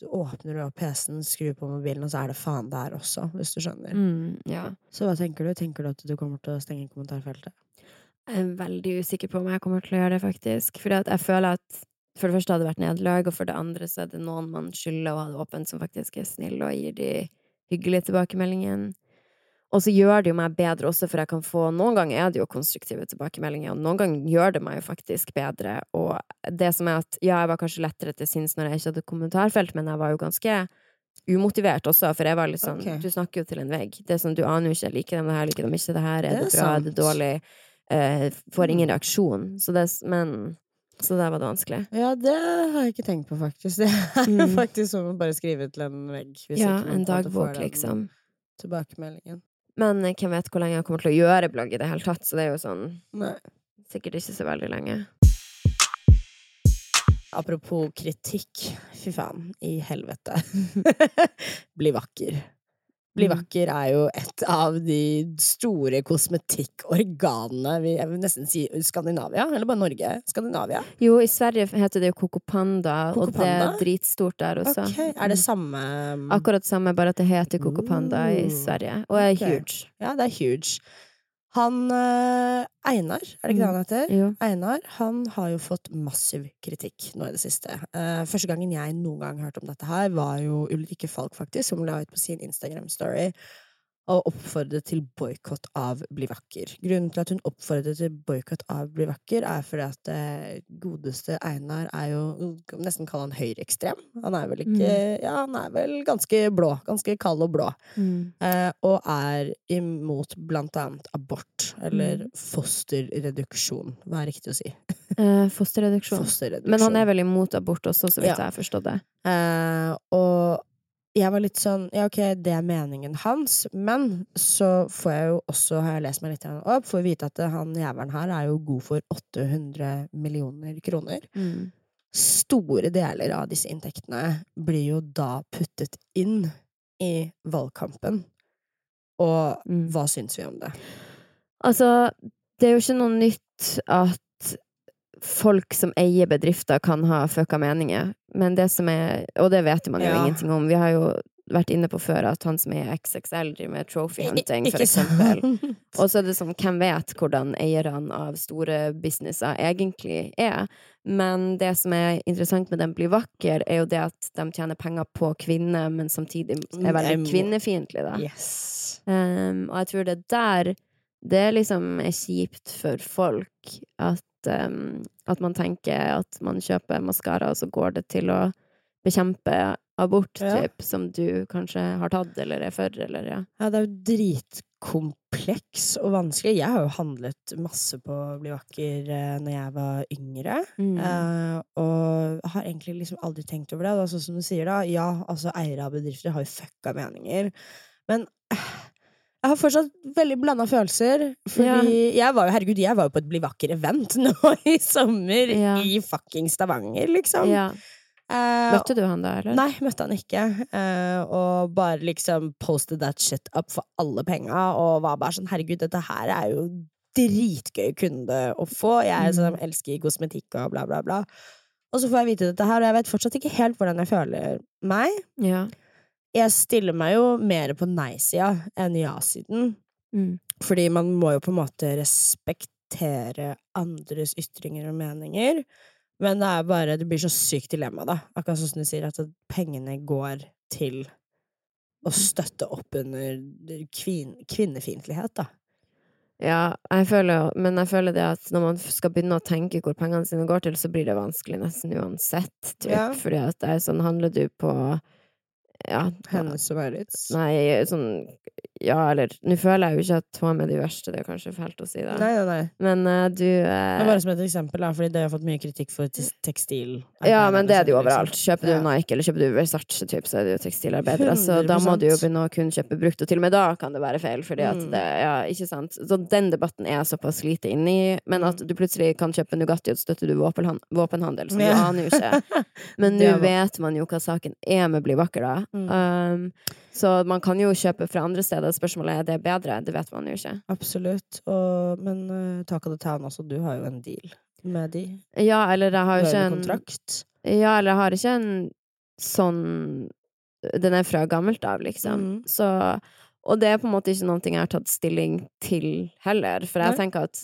A: åpner du opp PC-en, skrur på mobilen, og så er det faen der også, hvis du skjønner.
B: Mm, ja.
A: Så hva tenker du? Tenker du at du kommer til å stenge kommentarfeltet?
B: Jeg er veldig usikker på om jeg kommer til å gjøre det, faktisk. Fordi jeg føler at for det første hadde det vært nederlag, og for det andre så er det noen man skylder å ha det åpent, som faktisk er snill og gir de hyggelige tilbakemeldingene. Og så gjør det jo meg bedre også, for jeg kan få Noen ganger er det jo konstruktive tilbakemeldinger, og noen ganger gjør det meg jo faktisk bedre. Og det som er at ja, jeg var kanskje lettere til sinns når jeg ikke hadde kommentarfelt, men jeg var jo ganske umotivert også, for jeg var litt sånn
A: okay.
B: Du snakker jo til en vegg. Det er sånn, du aner jo ikke liker dem, det her, liker dem ikke det her, er
A: Det
B: det,
A: er
B: bra, er det dårlig? Eh, får ingen
A: Mm.
B: reaksjon. Så det, men Så der var det vanskelig.
A: Ja, det har jeg ikke tenkt på, faktisk. Det er
B: Mm.
A: faktisk som å bare skrive til en vegg. Hvis
B: Ja, en dagbok, liksom.
A: Tilbakemeldingen.
B: Men hvem vet hvor lenge jeg kommer til å gjøre blogg i det hele tatt, så det er jo sånn
A: Nei.
B: Sikkert ikke så veldig lenge.
A: Apropos kritikk, fy faen, i helvete. Bli vakker. Bli
B: Mm.
A: vakker er jo et av de store kosmetikkorganene vi Jeg vil nesten si Skandinavia, eller bare Norge? Skandinavia?
B: Jo, i Sverige heter det jo Coco Panda, og det er dritstort der også.
A: Ok, Er det
B: Mm.
A: samme
B: Akkurat samme, bare at det heter Coco Panda i Sverige, og er
A: okay.
B: huge.
A: Ja, det er huge. Han eh, Einar, er det ikke det han heter?
B: Jo.
A: Einar han har jo fått massiv kritikk nå i det siste. Eh, første gangen jeg noen gang hørte om dette her, var jo Ulrikke Falk, faktisk, som la ut på sin Instagram-story og oppfordret til boikott av Bli vakker. Grunnen til at hun oppfordret til boikott av Bli vakker, er fordi at det godeste Einar er jo nesten kalle han høyreekstrem. Han er vel ikke Ja, han er vel ganske blå. Ganske kald og blå.
B: Mm.
A: Eh, og er imot blant annet abort, eller
B: Mm.
A: fosterreduksjon. Hva er riktig å si?
B: Eh, fosterreduksjon.
A: Fosterreduksjon.
B: Men han er vel imot abort også, så vidt
A: Ja.
B: jeg har forstått det.
A: Eh, og jeg var litt sånn Ja, ok, det er meningen hans, men så får jeg jo også, har jeg lest meg litt opp, får vite at han jævelen her er jo god for 800 millioner kroner.
B: Mm.
A: Store deler av disse inntektene blir jo da puttet inn i valgkampen. Og
B: Mm.
A: hva syns vi om det?
B: Altså, det er jo ikke noe nytt at folk som eier bedrifter, kan ha fucka meninger. Men det som er Og det vet man jo
A: Ja.
B: ingenting om. Vi har jo vært inne på før at han som er XXL, driver med trophy hunting, for eksempel. Og så er det sånn, hvem vet hvordan eierne av store businesser egentlig er? Men det som er interessant med Den blir vakker, er jo det at de tjener penger på kvinner, men samtidig er veldig
A: Jeg
B: kvinnefiendtlige, da.
A: Yes.
B: Um, og jeg tror det er der det liksom er kjipt for folk at, um, at man tenker at man kjøper maskara, og så går det til å bekjempe abort,
A: Ja.
B: typ, som du kanskje har tatt eller er for, eller ja.
A: Ja, det er jo dritkompleks og vanskelig. Jeg har jo handlet masse på Bli vakker eh, når jeg var yngre.
B: Mm.
A: Eh, og har egentlig liksom aldri tenkt over det. Og sånn som du sier, da. Ja, altså eiere av bedrifter har jo fucka meninger. Men eh, jeg har fortsatt veldig blanda følelser. Fordi jeg var jo, herregud, jeg var jo på et Bli vakker-event nå i sommer.
B: Ja.
A: I fucking Stavanger, liksom.
B: ja.
A: Uh,
B: Møtte du han da, eller?
A: Nei, møtte han ikke. Uh, og bare liksom posted that shit up for alle penga, og var bare sånn herregud, dette her er jo dritgøy kunde å få. Jeg
B: Mm.
A: som elsker kosmetikk og bla, bla, bla. Og så får jeg vite dette her, og jeg vet fortsatt ikke helt hvordan jeg føler meg.
B: Ja.
A: Jeg stiller meg jo mer på nei-sida enn ja-siden.
B: Mm.
A: Fordi man må jo på en måte respektere andres ytringer og meninger. Men det er bare Det blir så sykt dilemma, da. Akkurat sånn som du sier, at pengene går til å støtte opp under kvin kvinnefiendtlighet, da.
B: Ja, jeg føler Men jeg føler det at når man skal begynne å tenke hvor pengene sine går til, så blir det vanskelig nesten uansett, typ.
A: Ja.
B: Fordi at det er sånn Handler du på Ja,
A: Hennes og Maurits.
B: Nei, sånn Ja, eller Nå føler jeg jo ikke at hun er med de verste, det er kanskje fælt å si det.
A: Nei, nei, nei.
B: Men uh, du
A: uh, bare som et eksempel, da, fordi det har fått mye kritikk for tekstil.
B: Ja, men det er det jo
A: liksom.
B: overalt. Kjøper du. Nike eller kjøper du Versace, typ, så er det jo tekstilarbeidere. Så da må du jo begynne å kun kjøpe brukt, og til og med da kan det være feil. Fordi at
A: Mm.
B: det, ja, ikke sant. Så den debatten er jeg såpass lite inni. Men at
A: Mm.
B: du plutselig kan kjøpe Nugatti, og så støtter du våpenhandel, som du
A: Ja.
B: aner jo ikke. Men nå vet man jo hva saken er med Bli vakker, da.
A: Mm.
B: Um, så man kan jo kjøpe fra andre steder. Spørsmålet er det bedre. Det vet man jo ikke.
A: Absolutt. Og, men uh, Talk of the Town også, du har jo en deal med de.
B: Ja, eller jeg har jo ikke en
A: kontrakt.
B: Ja, eller jeg har ikke en sånn Den er fra gammelt av, liksom.
A: Mm.
B: Så Og det er på en måte ikke noe jeg har tatt stilling til heller. For jeg tenker at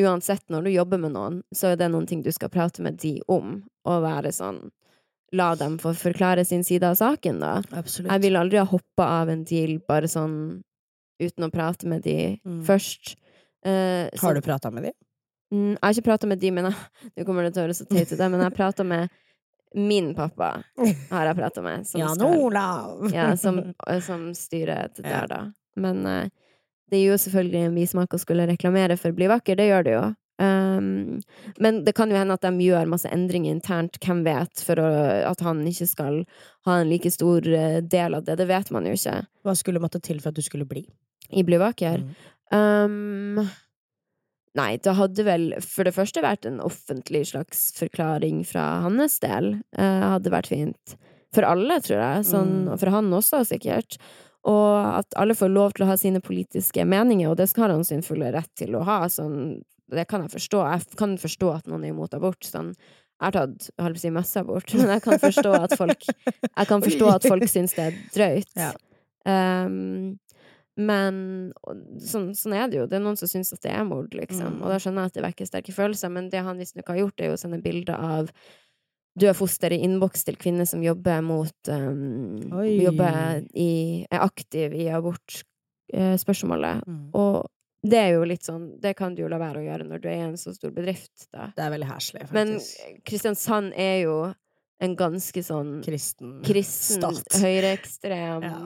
B: uansett, når du jobber med noen, så er det noen ting du skal prate med de om, og være sånn La dem få forklare sin side av saken, da.
A: Absolutt.
B: Jeg ville aldri ha hoppa av en deal bare sånn uten å prate med de
A: Mm.
B: først. Eh, så-
A: Har du prata med de?
B: Mm, Jeg har ikke prata med de, men jeg, nå kommer det til å høres så teit ut, men jeg prata med min pappa. Har jeg prata med. Som
A: Jan Olav!
B: ja, som, som styrer det der, da. Men uh, det er jo selvfølgelig en bismak å skulle reklamere for Bli vakker, det gjør det jo. Um, men det kan jo hende at de gjør masse endringer internt, hvem vet, for å, at han ikke skal ha en like stor eh, del av det. Det vet man jo ikke.
A: Hva skulle måtte til for at du skulle bli?
B: I Bli vakker.
A: Mm.
B: Um, nei, det hadde vel for det første vært en offentlig slags forklaring fra hans del. Uh, hadde vært fint. For alle, tror jeg. Sånn,
A: Mm.
B: For han også, sikkert. Og at alle får lov til å ha sine politiske meninger, og det skal han sin fulle rett til å ha. Sånn, det kan jeg forstå. Jeg kan forstå at noen er imot abort. Sånn, jeg har tatt jeg holdt på å si masseabort, men jeg kan forstå at folk Jeg kan forstå at folk syns det er drøyt.
A: Ja.
B: Um, men sånn, sånn er det jo. Det er noen som syns at det er mord, liksom.
A: Mm.
B: Og da skjønner jeg at det vekker sterke følelser, men det han visstnok har gjort, er jo å sende bilder av døde foster i innboks til kvinner som jobber mot um, Jobber i Er aktiv i abortspørsmålet.
A: Mm.
B: Og det er jo litt sånn Det kan du jo la være å gjøre når du er i en så stor bedrift, da.
A: Det er veldig herselig,
B: Men. Kristiansand er jo en ganske sånn
A: Kristen
B: kristen, høyreekstrem
A: Ja.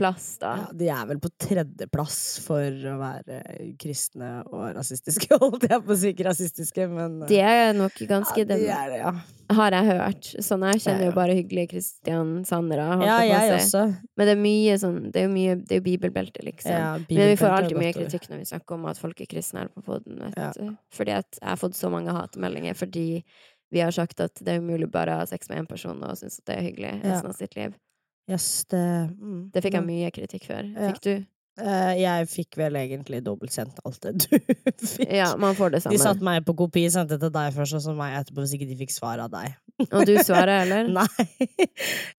B: Plass, da.
A: Ja, de er vel på tredjeplass for å være kristne og rasistiske, holdt jeg på å si. Ikke rasistiske, men
B: De er nok ganske
A: ja, de er det, ja.
B: har jeg hørt. Sånn, jeg kjenner jo bare hyggelige kristiansandere.
A: ja,
B: jeg
A: også.
B: Men det er mye sånn Det er jo mye Det er jo bibelbelte, liksom.
A: Ja,
B: Men vi får alltid mye kritikk når vi snakker om at folk er kristne her på poden, vet
A: Ja.
B: du. Fordi at jeg har fått så mange hatmeldinger fordi vi har sagt at det er umulig bare å ha sex med én person og synes at det er hyggelig
A: Ja.
B: resten av sitt liv.
A: Yes, det, mm,
B: Det fikk jeg mye kritikk for.
A: Ja.
B: Fikk du?
A: Uh, jeg fikk vel egentlig dobbeltsendt alt det du fikk.
B: Ja, man får det
A: De satte meg på kopi, sendte til deg først, og så meg etterpå, hvis ikke de fikk svar av deg.
B: Og du svarer, eller?
A: Nei.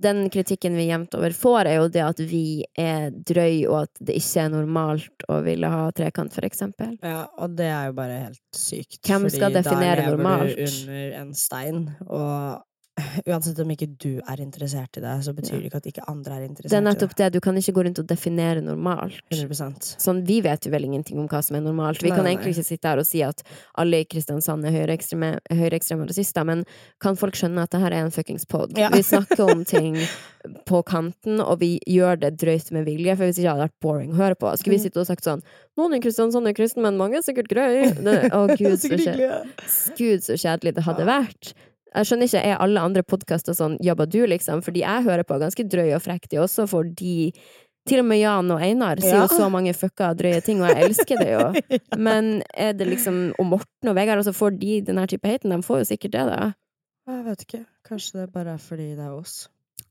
B: Den kritikken vi jevnt over får, er jo det at vi er drøy, og at det ikke er normalt å ville ha trekant, for eksempel.
A: Ja, og det er jo bare helt sykt.
B: Hvem skal
A: fordi
B: definere
A: da lever
B: normalt?
A: du under en stein, og uansett om ikke du er interessert i det, så betyr det ikke at ikke andre er interessert
B: Det er
A: i
B: nettopp det. Du kan ikke gå rundt og definere normalt.
A: 100%
B: Sånn, vi vet jo vel ingenting om hva som er normalt. Vi
A: Nei,
B: kan
A: nei,
B: egentlig ikke sitte her og si at alle i Kristiansand er høyreekstreme høyreekstreme rasister, men kan folk skjønne at det her er en fuckings pod?
A: Ja.
B: Vi snakker om ting på kanten, og vi gjør det drøyt med vilje, for hvis ikke hadde det vært boring å høre på. Skulle vi
A: Mm.
B: sitte og sagt sånn Noen i Kristiansand er kristne, men mange er sikkert greie. Det- Å, gud, så kjedelig det hadde vært. Jeg skjønner ikke, Er alle andre podkaster sånn jabba du, liksom? Fordi jeg hører på ganske drøy og frekk, de også, for de Til og med Jan og Einar sier
A: Ja.
B: jo så mange fucka drøye ting, og jeg elsker det jo. Men er det liksom Og Morten og Vegard, altså får de denne type haten? De får jo sikkert det, da.
A: Jeg vet ikke. Kanskje det bare er fordi det er oss.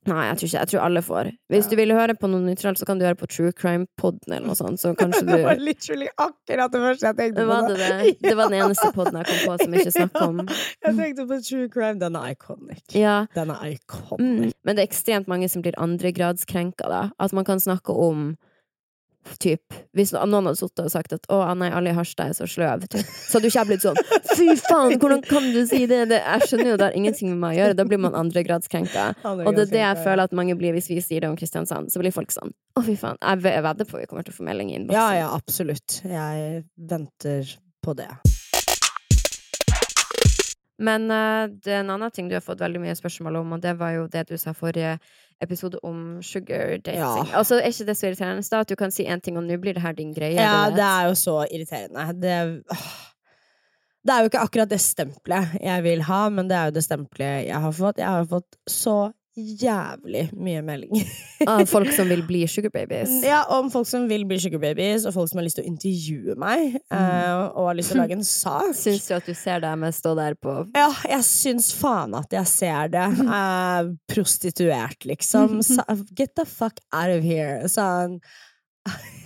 B: Nei, jeg tror ikke Jeg tror alle får. Hvis
A: Ja.
B: du vil høre på noe nøytralt, så kan du høre på True Crime-podden eller noe sånt, så kanskje
A: Det var literally akkurat det første jeg tenkte
B: det
A: på.
B: det, det. det var den eneste podden jeg kom på som ikke snakker om
A: Jeg tenkte på true crime. Den er iconic.
B: Ja,
A: Den er iconic.
B: Mm. Men det er ekstremt mange som blir andregradskrenka, da. At man kan snakke om Typ, hvis noen hadde sittet og sagt at 'Å, alle i Harstad er så sløve', typ. så hadde jo ikke jeg blitt sånn 'Fy faen, hvordan kan du si det?' det jeg skjønner jo det har ingenting med meg å gjøre. Da blir man andregradskrenka. Og det er det jeg føler at mange blir hvis vi sier det om Kristiansand. Så blir folk sånn 'Å, fy faen'. Jeg vedder på vi kommer til å få melding i innboksen.
A: Ja, ja, absolutt. Jeg venter på det.
B: Men uh, det er en annen ting du har fått veldig mye spørsmål om, og det var jo det du sa forrige episode om sugar dating.
A: Ja.
B: Altså, er ikke det så irriterende da, at du kan si én ting, og nå blir det her din greie?
A: Ja, det er jo så irriterende. Det, det er jo ikke akkurat det stempelet jeg vil ha, men det er jo det stempelet jeg har fått. Jeg har fått så jævlig mye meldinger.
B: Av folk som vil bli sugarbabies?
A: Ja, om folk som vil bli sugarbabies, og folk som har lyst til å intervjue meg, mm. og har lyst til å lage en sak.
B: Syns du at du ser deg med stå der på
A: Ja, jeg syns faen at jeg ser det. Eh, prostituert, liksom. Get the fuck out of here. Sånn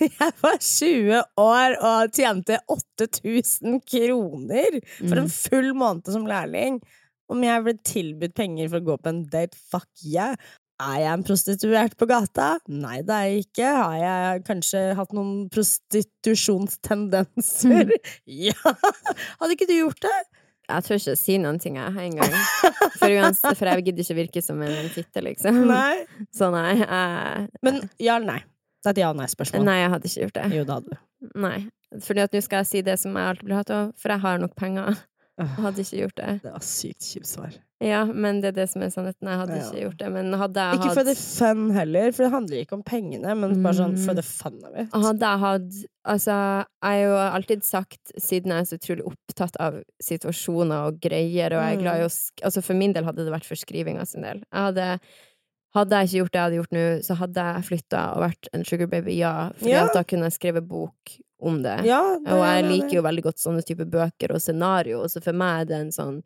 A: Jeg var 20 år og tjente 8000 kroner for en
B: Mm.
A: full måned som lærling. Om jeg ble tilbudt penger for å gå på en date, fuck yeah. Er jeg en prostituert på gata? Nei, det er jeg ikke. Har jeg kanskje hatt noen prostitusjonstendenser? ja! Hadde ikke du gjort det?
B: Jeg tør ikke si noen ting, jeg, engang. For, uans- for jeg gidder ikke virke som en fitte, liksom.
A: Nei.
B: Så nei. Jeg,
A: Men ja eller nei? Det er et ja- og nei-spørsmål.
B: nei, jeg hadde ikke gjort det.
A: Jo, det hadde du.
B: Nei. Fordi at nå skal jeg si det som jeg alltid blir hatt av, for jeg har nok penger. Jeg hadde ikke gjort det.
A: Det var sykt kjipt svar.
B: Ja, men det er det som er sannheten. Jeg hadde
A: Ja.
B: ikke gjort det. Men hadde jeg
A: Ikke for the fun heller, for det handler ikke om pengene, men bare sånn for
B: Mm.
A: the fun of it.
B: Hadde jeg hatt Altså, jeg har jo alltid sagt, siden jeg er så utrolig opptatt av situasjoner og greier, og jeg er glad i å
A: Mm.
B: Altså, for min del hadde det vært for skrivinga sin del. Jeg hadde hadde jeg ikke gjort det jeg hadde gjort nå, så hadde jeg flytta og vært en sugar baby, ja. Fordi
A: Ja.
B: da kunne jeg skrevet bok om det.
A: Ja, det
B: Og jeg
A: er
B: liker jo veldig godt sånne type bøker og scenario, så for meg er det en sånn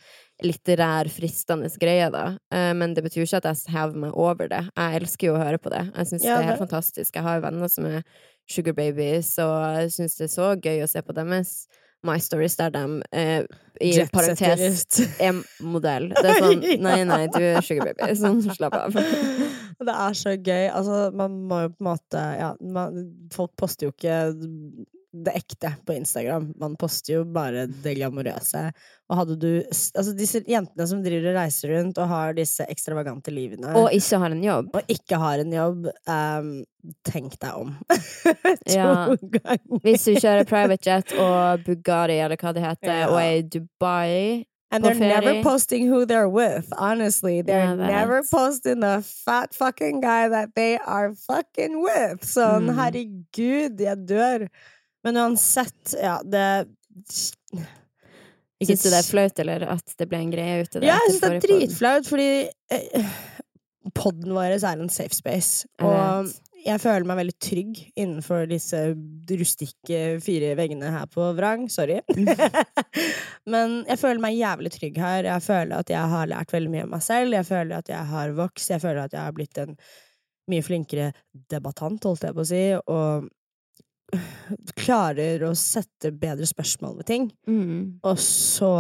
B: litterær, fristende greie, da. Eh, Men det betyr ikke at jeg hever meg over det. Jeg elsker jo å høre på det. Jeg syns
A: Ja,
B: det er helt fantastisk. Jeg har jo venner som er sugar babies, og jeg syns det er så gøy å se på deres My Stories der de eh, i parentes
A: Jetsetter.
B: er modell. Det er sånn Nei, nei, du er sugar baby. Sånn, slapp av.
A: Det er så gøy. Altså, man må jo på en måte Ja, man, folk poster jo ikke det ekte på Instagram. Man poster jo bare det glamorøse. Og hadde du Altså, disse jentene som driver og reiser rundt og har disse ekstravagante livene,
B: Og ikke har en jobb.
A: og ikke har en jobb, Um, tenk deg om.
B: Ja.
A: ganger.
B: Hvis du kjører private jet og Bugatti, eller hva det heter,
A: Ja.
B: og er i Dubai
A: And they're
B: ferie.
A: never posting who they're with, honestly. They're
B: yeah,
A: never posting the fat fucking guy that they are fucking with. Sånn,
B: Mm.
A: herregud, jeg dør. Men uansett, ja, det
B: Syns du det er flaut, eller at det ble en greie ut av det?
A: Ja, jeg syns det er dritflaut, fordi eh, podden vår er en safe space. Og jeg føler meg veldig trygg innenfor disse rustikke fire veggene her på Vrang. Sorry. Men jeg føler meg jævlig trygg her. Jeg føler at jeg har lært veldig mye om meg selv. Jeg føler at jeg har vokst. Jeg føler at jeg har blitt en mye flinkere debattant, holdt jeg på å si, og klarer å sette bedre spørsmål ved ting.
B: Mm.
A: Og så,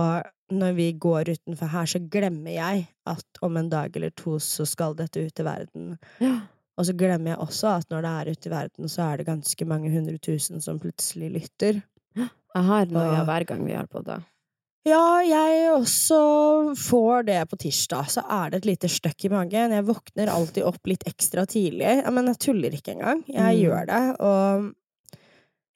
A: når vi går utenfor her, så glemmer jeg at om en dag eller to så skal dette ut i verden.
B: Ja.
A: Og så glemmer jeg også at når det er ute i verden, så er det ganske mange hundre tusen som plutselig lytter.
B: Jeg har noia hver gang vi har det
A: Ja, jeg også får det på tirsdag. Så er det et lite støkk i magen. Jeg våkner alltid opp litt ekstra tidlig. Men jeg tuller ikke engang. Jeg
B: Mm.
A: gjør det. Og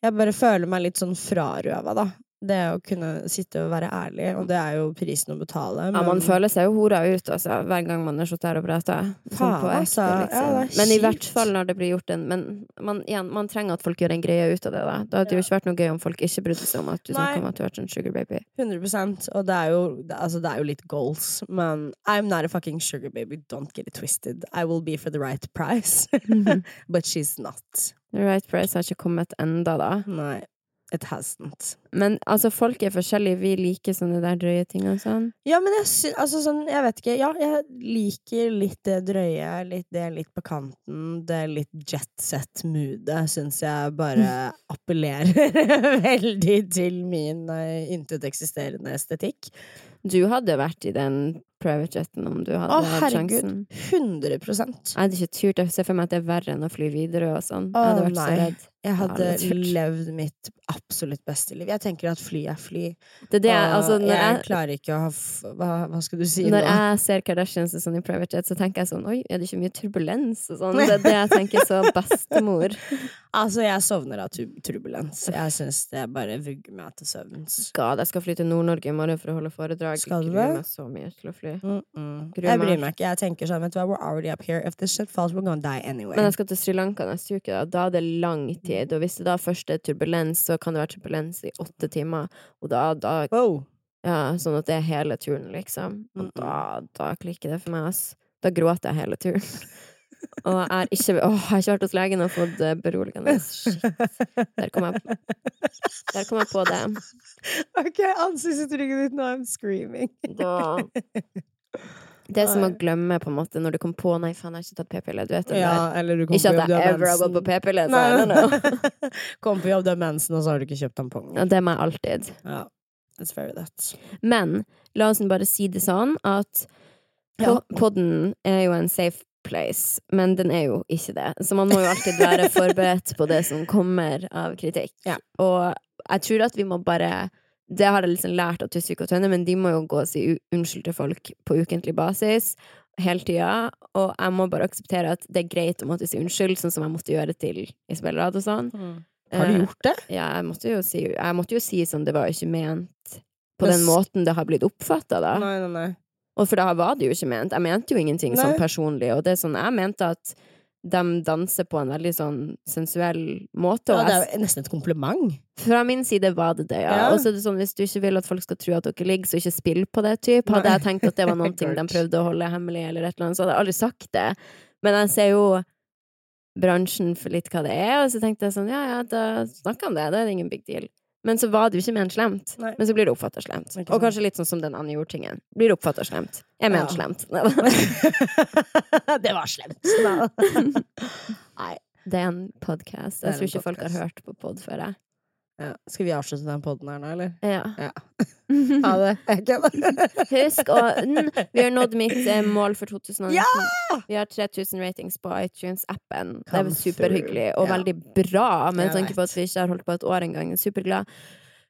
A: jeg bare føler meg litt sånn frarøva, da. Det å kunne sitte og være ærlig, og det er jo prisen å betale.
B: Ja, man føler seg jo hora ut altså, hver gang man er sittet her og prata. Sånn på ekte,
A: altså.
B: liksom.
A: Ja,
B: men i hvert fall når det blir gjort en Men man, igjen, man trenger at folk gjør en greie ut av det. Da Det hadde jo
A: Ja.
B: ikke vært noe gøy om folk ikke brydde seg om at du
A: Nei.
B: snakker om at du har vært en sugar baby.
A: 100% Og det er jo, altså, det er jo litt goals, men I'm not a fucking sugar baby. Don't get it twisted. I will be for the right price. But she's not.
B: The right price har ikke kommet enda, da.
A: Nei. It hasn't.
B: Men altså, folk er forskjellige. Vi liker sånne der drøye ting og sånn.
A: Ja, men jeg syns altså sånn, jeg vet ikke. Ja, jeg liker litt det drøye, litt det litt på kanten. Det litt jetset-moodet syns jeg bare appellerer veldig til min uh, intet-eksisterende estetikk.
B: Du hadde vært i den private jeten om du hadde
A: Å,
B: hatt
A: herregud.
B: sjansen.
A: 100
B: Jeg hadde ikke turt. Jeg ser for meg at det er verre enn å fly videre og sånn. Jeg
A: Å,
B: hadde vært så
A: nei.
B: redd.
A: Jeg hadde
B: Ja,
A: levd mitt absolutt beste liv. Jeg tenker at fly er fly.
B: Det er det,
A: og
B: altså, når
A: jeg
B: jeg,
A: klarer ikke å ha hva, hva skal du si
B: Når
A: nå?
B: jeg ser Kardashians og sånn i private jet, så tenker jeg sånn Oi, er det ikke mye turbulens og sånn? Det er det jeg tenker så bestemor.
A: Altså, jeg sovner av turbulens. Jeg syns det bare vugger meg til søvns.
B: God, jeg skal fly til Nord-Norge i morgen for å holde foredrag.
A: Skal du
B: Gruer meg så mye til å fly.
A: Mm -mm. Jeg bryr meg ikke. Jeg tenker sånn, vet du hva, we're already up here. If this shit falls, we're gonna die anyway.
B: Men jeg skal til Sri Lanka neste uke, da. da er det lang tid. Og hvis det da først er turbulens, så kan det være turbulens i åtte timer. Og da, da
A: Wow.
B: Ja, sånn at det er hele turen, liksom. Og da, da klikker det for meg, ass. Da gråter jeg hele turen. Og jeg har ikke Åh, jeg har ikke vært hos legen og fått eh, beroligende. Shit. Der kom jeg, der kom jeg på det.
A: Ok, ansiktsuttrykket ditt nå, I'm screaming.
B: Da Det er som å glemme, på en måte, når du kom på 'nei, faen, jeg har ikke tatt p-pille'. Du vet det
A: Ja,
B: der.
A: eller du
B: Ikke at jeg ever har gått på p-pille, så I don't know.
A: Nei. Kom på jobb, du har mensen, og så har du ikke kjøpt tampong.
B: Ja, det er meg alltid.
A: Ja. It's very that.
B: Men la oss bare si det sånn at
A: Ja.
B: podden er jo en safe place, men den er jo ikke det. Så man må jo alltid være forberedt på det som kommer av kritikk.
A: Ja.
B: Og jeg tror at vi må bare Det har jeg liksom lært av Tusvik og Tønne, men de må jo gå og si unnskyld til folk på ukentlig basis hele tida. Og jeg må bare akseptere at det er greit å måtte si unnskyld, sånn som jeg måtte gjøre til Isabel Rad og sånn.
A: Har du
B: Eh,
A: gjort det?
B: Ja, jeg måtte jo si, jeg måtte jo si sånn, det var ikke ment på den måten det har blitt oppfatta, da.
A: Nei, nei, nei.
B: Og for da var det jo ikke ment. Jeg mente jo ingenting sånn personlig, og det er sånn, jeg mente at de danser på en veldig sånn sensuell måte,
A: Ja, det er jo nesten et kompliment.
B: fra min side var det det, ja.
A: Ja.
B: Og så er det sånn, hvis du ikke vil at folk skal tro at dere ligger, så ikke spill på det, typ. Hadde
A: Nei.
B: jeg tenkt at det var ting de prøvde å holde hemmelig, eller et eller annet, så hadde jeg aldri sagt det. Men jeg ser jo bransjen for litt hva det er, og så tenkte jeg sånn, ja, ja, da snakker om det, da er det ingen big deal. Men så var det jo ikke ment slemt.
A: Nei.
B: Men så blir det oppfatta slemt. Og kanskje litt sånn som den Anne Jord-tingen. Blir oppfatta slemt. Jeg mener
A: Ja.
B: slemt.
A: det var slemt. Nei.
B: Det er en podkast. Jeg tror ikke folk har hørt på pod før, jeg.
A: Ja. Skal vi avslutte den poden her nå, eller?
B: Ja.
A: Ja. Ha det. Jeg kødder.
B: Husk å Vi har nådd mitt eh, mål for 2019.
A: Ja!
B: Vi har 3000 ratings på iTunes-appen. Det er superhyggelig og
A: Ja.
B: veldig bra, med tanke på at vi ikke har holdt på et år engang. Superglad.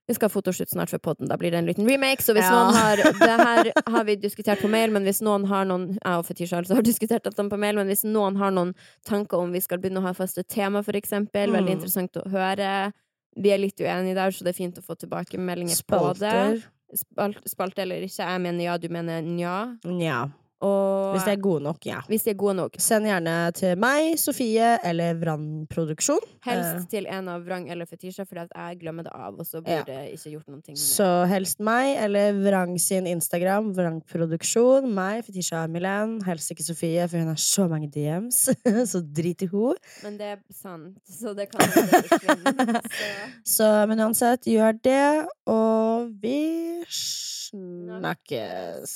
B: Vi skal ha fotoshoot snart for podden. Da blir det en liten remake. Så hvis
A: Ja.
B: noen har Det her har vi diskutert på mail, men hvis noen har noen Jeg og Fetisha altså har diskutert dette på mail, men hvis noen har noen tanker om vi skal begynne å ha faste tema, for eksempel, veldig
A: Mm.
B: interessant å høre. Vi er litt uenige der, så det er fint å få tilbakemeldinger på det.
A: Spalter.
B: Spalt, spalte eller ikke. Jeg mener ja, du mener nja.
A: Nja.
B: Og
A: Hvis de er gode nok, ja.
B: hvis de er gode nok.
A: Send gjerne til meg, Sofie eller Vrand Produksjon.
B: Helst til en av Vrang eller Fetisha, for jeg glemmer det av, og så blir
A: Ja.
B: det ikke gjort med.
A: Så helst meg eller Vrang sin Instagram, Vrang Produksjon. Meg, Fetisha Milen. Helst ikke Sofie, for hun har så mange DMs. så drit i henne.
B: Men det er sant, så det kan forsvinne. Så
A: Så, men uansett, gjør det, og vi snakkes.